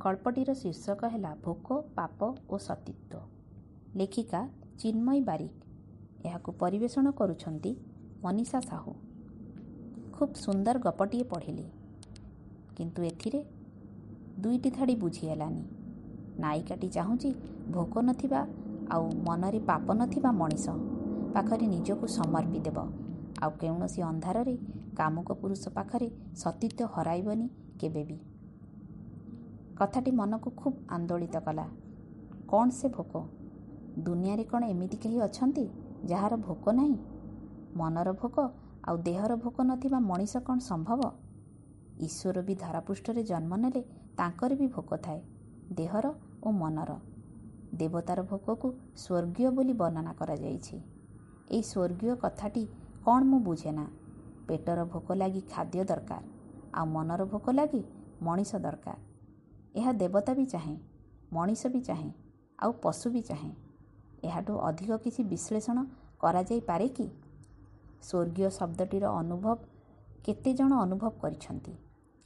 ଗଳ୍ପଟିର ଶୀର୍ଷକ ହେଲା ଭୋକ ପାପ ଓ ସତୀତ୍ୱ। ଲେଖିକା ଚିନ୍ମୟୀ ବାରିକ ଏହାକୁ ପରିବେଷଣ କରୁଛନ୍ତି ମନୀଷା ସାହୁ। ଖୁବ୍ ସୁନ୍ଦର ଗପଟିଏ ପଢ଼ିଲି। କିନ୍ତୁ ଏଥିରେ ଦୁଇଟି ଧାଡ଼ି ବୁଝିହେଲାନି। ନାୟିକାଟି ଚାହୁଁଛି ଭୋକ ନଥିବା ଆଉ ମନରେ ପାପ ନଥିବା ମଣିଷ ପାଖରେ ନିଜକୁ ସମର୍ପି ଦେବ। ଆଉ କୌଣସି ଅନ୍ଧାରରେ କାମୁକ ପୁରୁଷ ପାଖରେ ସତୀତ୍ୱ ହରାଇବନି କେବେ ବି କଥାଟି ମନକୁ ଖୁବ୍ ଆନ୍ଦୋଳିତ କଲା। କ'ଣ ସେ ଭୋକ? ଦୁନିଆରେ କ'ଣ ଏମିତି କେହି ଅଛନ୍ତି ଯାହାର ଭୋକ ନାହିଁ? ମନର ଭୋକ ଆଉ ଦେହର ଭୋକ ନଥିବା ମଣିଷ କ'ଣ ସମ୍ଭବ? ଈଶ୍ୱର ବି ଧରାପୃଷ୍ଠରେ ଜନ୍ମ ନେଲେ ତାଙ୍କର ବି ଭୋକ ଥାଏ ଦେହର ଓ ମନର। ଦେବତାର ଭୋକକୁ ସ୍ୱର୍ଗୀୟ ବୋଲି ବର୍ଣ୍ଣନା କରାଯାଇଛି। ଏଇ ସ୍ୱର୍ଗୀୟ କଥାଟି କ'ଣ ମୁଁ ବୁଝେ ନା ପେଟର ଭୋକ ଲାଗି ଖାଦ୍ୟ ଦରକାର ଆଉ ମନର ଭୋକ ଲାଗି ମଣିଷ ଦରକାର। ଏହା ଦେବତା ବି ଚାହେଁ ମଣିଷ ବି ଚାହେଁ ଆଉ ପଶୁ ବି ଚାହେଁ। ଏହାଠୁ ଅଧିକ କିଛି ବିଶ୍ଳେଷଣ କରାଯାଇପାରେ କି? ସ୍ୱର୍ଗୀୟ ଶବ୍ଦଟିର ଅନୁଭବ କେତେ ଜଣ ଅନୁଭବ କରିଛନ୍ତି?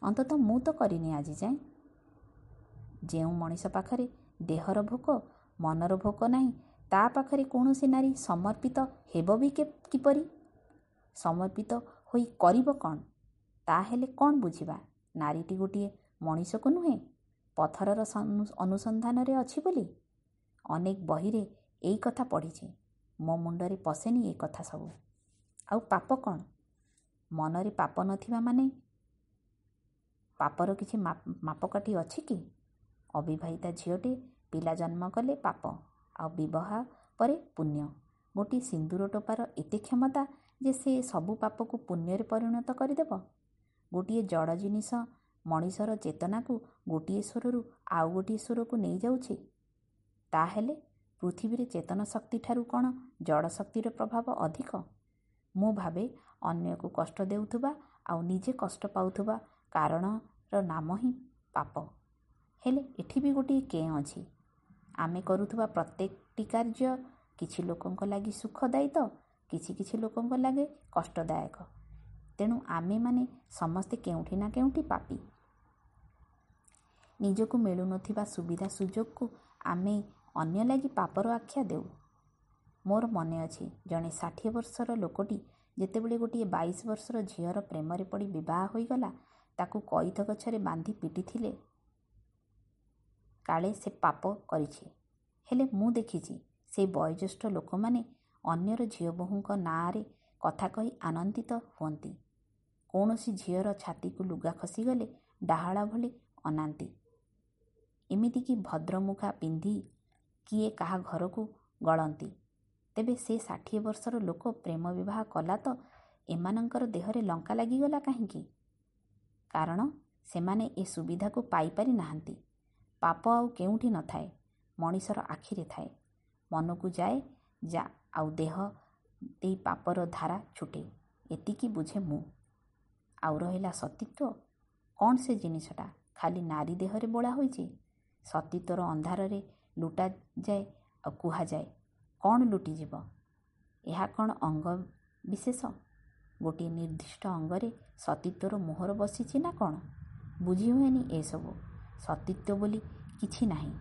ଅନ୍ତତଃ ମୁଁ ତ କରିନି ଆଜି ଯାଏଁ। ଯେଉଁ ମଣିଷ ପାଖରେ ଦେହର ଭୋକ ମନର ଭୋକ ନାହିଁ ତା ପାଖରେ କୌଣସି ନାରୀ ସମର୍ପିତ ହେବ ବି କିପରି? ସମର୍ପିତ ହୋଇ କରିବ କ'ଣ? ତାହେଲେ କ'ଣ ବୁଝିବା? ନାରୀଟି ଗୋଟିଏ ମଣିଷକୁ ନୁହେଁ ପଥରର ଅନୁସନ୍ଧାନରେ ଅଛି ବୋଲି? ଅନେକ ବହିରେ ଏଇ କଥା ପଢ଼ିଛି। ମୋ ମୁଣ୍ଡରେ ପଶେନି ଏ କଥା ସବୁ। ଆଉ ପାପ କ'ଣ? ମନରେ ପାପ ନଥିବା ମାନେ? ପାପର କିଛି ମାପକାଠି ଅଛି କି? ଅବିବାହିତା ଝିଅଟି ପିଲା ଜନ୍ମ କଲେ ପାପ ଆଉ ବିବାହ ପରେ ପୁଣ୍ୟ। ଗୋଟିଏ ସିନ୍ଦୁର ଟୋପାର ଏତେ କ୍ଷମତା ଯେ ସେ ସବୁ ପାପକୁ ପୁଣ୍ୟରେ ପରିଣତ କରିଦେବ? ଗୋଟିଏ ଜଡ଼ ଜିନିଷ ମଣିଷର ଚେତନାକୁ ଗୋଟିଏ ସ୍ୱରରୁ ଆଉ ଗୋଟିଏ ସ୍ୱରକୁ ନେଇଯାଉଛି ତାହେଲେ ପୃଥିବୀରେ ଚେତନ ଶକ୍ତିଠାରୁ କ'ଣ ଜଡ଼ ଶକ୍ତିର ପ୍ରଭାବ ଅଧିକ? ମୁଁ ଭାବେ ଅନ୍ୟକୁ କଷ୍ଟ ଦେଉଥିବା ଆଉ ନିଜେ କଷ୍ଟ ପାଉଥିବା କାରଣର ନାମ ହିଁ ପାପ। ହେଲେ ଏଠି ବି ଗୋଟିଏ କେଁ ଅଛି। ଆମେ କରୁଥିବା ପ୍ରତ୍ୟେକଟି କାର୍ଯ୍ୟ କିଛି ଲୋକଙ୍କ ଲାଗି ସୁଖଦାୟୀ ତ କିଛି କିଛି ଲୋକଙ୍କ ଲାଗି କଷ୍ଟଦାୟକ। ତେଣୁ ଆମେମାନେ ସମସ୍ତେ କେଉଁଠି ନା କେଉଁଠି ପାପି। ନିଜକୁ ମିଳୁନଥିବା ସୁବିଧା ସୁଯୋଗକୁ ଆମେ ଅନ୍ୟ ଲାଗି ପାପର ଆଖ୍ୟା ଦେଉ। ମୋର ମନେ ଅଛି ଜଣେ ଷାଠିଏ ବର୍ଷର ଲୋକଟି ଯେତେବେଳେ ଗୋଟିଏ ବାଇଶ ବର୍ଷର ଝିଅର ପ୍ରେମରେ ପଡ଼ି ବିବାହ ହୋଇଗଲା ତାକୁ କଇଥ ଗଛରେ ବାନ୍ଧି ପିଟିଥିଲେ। କାଳେ ସେ ପାପ କରିଛି। ହେଲେ ମୁଁ ଦେଖିଛି ସେଇ ବୟୋଜ୍ୟେଷ୍ଠ ଲୋକମାନେ ଅନ୍ୟର ଝିଅ ବୋହୂଙ୍କ ନାଁରେ କଥା କହି ଆନନ୍ଦିତ ହୁଅନ୍ତି। କୌଣସି ଝିଅର ଛାତିକୁ ଲୁଗା ଖସିଗଲେ ଡାହାଳ ଭଳି ଅନାନ୍ତି। ଏମିତିକି ଭଦ୍ରମୁଖା ପିନ୍ଧି କିଏ କାହା ଘରକୁ ଗଳନ୍ତି। ତେବେ ସେ ଷାଠିଏ ବର୍ଷର ଲୋକ ପ୍ରେମ ବିବାହ କଲା ତ ଏମାନଙ୍କର ଦେହରେ ଲଙ୍କା ଲାଗିଗଲା କାହିଁକି? କାରଣ ସେମାନେ ଏ ସୁବିଧାକୁ ପାଇପାରି ନାହାନ୍ତି। ପାପ ଆଉ କେଉଁଠି ନଥାଏ ମଣିଷର ଆଖିରେ ଥାଏ। ମନକୁ ଯାଏ ଯା ଆଉ ଦେହ ଦେଇ ପାପର ଧାରା ଛୁଟେ ଏତିକି ବୁଝେ ମୁଁ। ଆଉ ରହିଲା ସତୀତ୍ୱ? କ'ଣ ସେ ଜିନିଷଟା? ଖାଲି ନାରୀ ଦେହରେ ବୋଳା ହୋଇଛି? ସତୀତ୍ୱର ଅନ୍ଧାରରେ ଲୁଟାଯାଏ ଆଉ କୁହାଯାଏ କ'ଣ ଲୁଟିଯିବ? ଏହା କ'ଣ ଅଙ୍ଗ ବିଶେଷ? ଗୋଟିଏ ନିର୍ଦ୍ଦିଷ୍ଟ ଅଙ୍ଗରେ ସତୀତ୍ୱର ମୋହର ବସିଛି ନା କ'ଣ? ବୁଝି ହୁଏନି ଏସବୁ। ସତୀତ୍ୱ ବୋଲି କିଛି ନାହିଁ।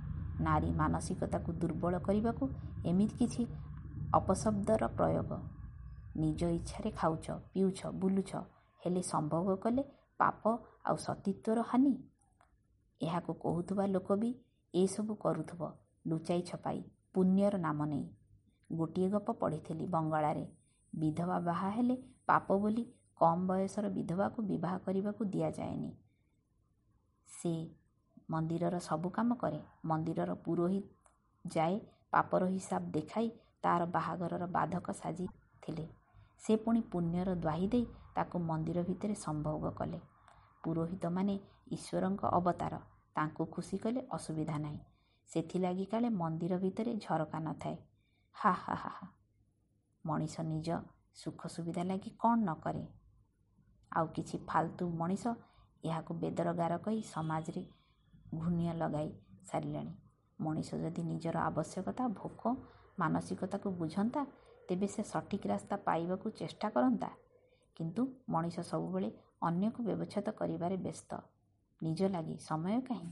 ନାରୀ ମାନସିକତାକୁ ଦୁର୍ବଳ କରିବାକୁ ଏମିତି କିଛି ଅପଶବ୍ଦର ପ୍ରୟୋଗ। ନିଜ ଇଚ୍ଛାରେ ଖାଉଛ ପିଉଛ ବୁଲୁଛ ହେଲେ ସମ୍ଭବ କଲେ ପାପ ଆଉ ସତୀତ୍ୱର ହାନି। ଏହାକୁ କହୁଥିବା ଲୋକ ବି ଏସବୁ କରୁଥିବ ଲୁଚାଇ ଛପାଇ ପୁଣ୍ୟର ନାମ ନେଇ। ଗୋଟିଏ ଗପ ପଢ଼ିଥିଲି ବଙ୍ଗଳାରେ। ବିଧବା ବାହା ହେଲେ ପାପ ବୋଲି କମ୍ ବୟସର ବିଧବାକୁ ବିବାହ କରିବାକୁ ଦିଆଯାଏନି। ସେ ମନ୍ଦିରର ସବୁ କାମ କରେ। ମନ୍ଦିରର ପୁରୋହିତ ଯାଏ ପାପର ହିସାବ ଦେଖାଇ ତାର ବାହାଘରର ବାଧକ ସାଜିଥିଲେ। ସେ ପୁଣି ପୁଣ୍ୟର ଦ୍ୱାହି ଦେଇ ତାକୁ ମନ୍ଦିର ଭିତରେ ସମ୍ଭୋଗ କଲେ। ପୁରୋହିତମାନେ ଈଶ୍ୱରଙ୍କ ଅବତାର। ତାଙ୍କୁ ଖୁସି କଲେ ଅସୁବିଧା ନାହିଁ। ସେଥିଲାଗି କାଳେ ମନ୍ଦିର ଭିତରେ ଝରକା ନଥାଏ। ହା ହା ହା ହା। ମଣିଷ ନିଜ ସୁଖ ସୁବିଧା ଲାଗି କ'ଣ ନ କରେ। ଆଉ କିଛି ଫାଲତୁ ମଣିଷ ଏହାକୁ ବେଦର ଗାର କହି ସମାଜରେ ଘୂର୍ଣ୍ଣ୍ୟ ଲଗାଇ ସାରିଲେଣି। ମଣିଷ ଯଦି ନିଜର ଆବଶ୍ୟକତା ଭୋକ ମାନସିକତାକୁ ବୁଝନ୍ତା ତେବେ ସେ ସଠିକ୍ ରାସ୍ତା ପାଇବାକୁ ଚେଷ୍ଟା କରନ୍ତା। କିନ୍ତୁ ମଣିଷ ସବୁବେଳେ ଅନ୍ୟକୁ ବ୍ୟବଚ୍ଛେଦ କରିବାରେ ବ୍ୟସ୍ତ। ନିଜ ଲାଗି ସମୟ କାହିଁ?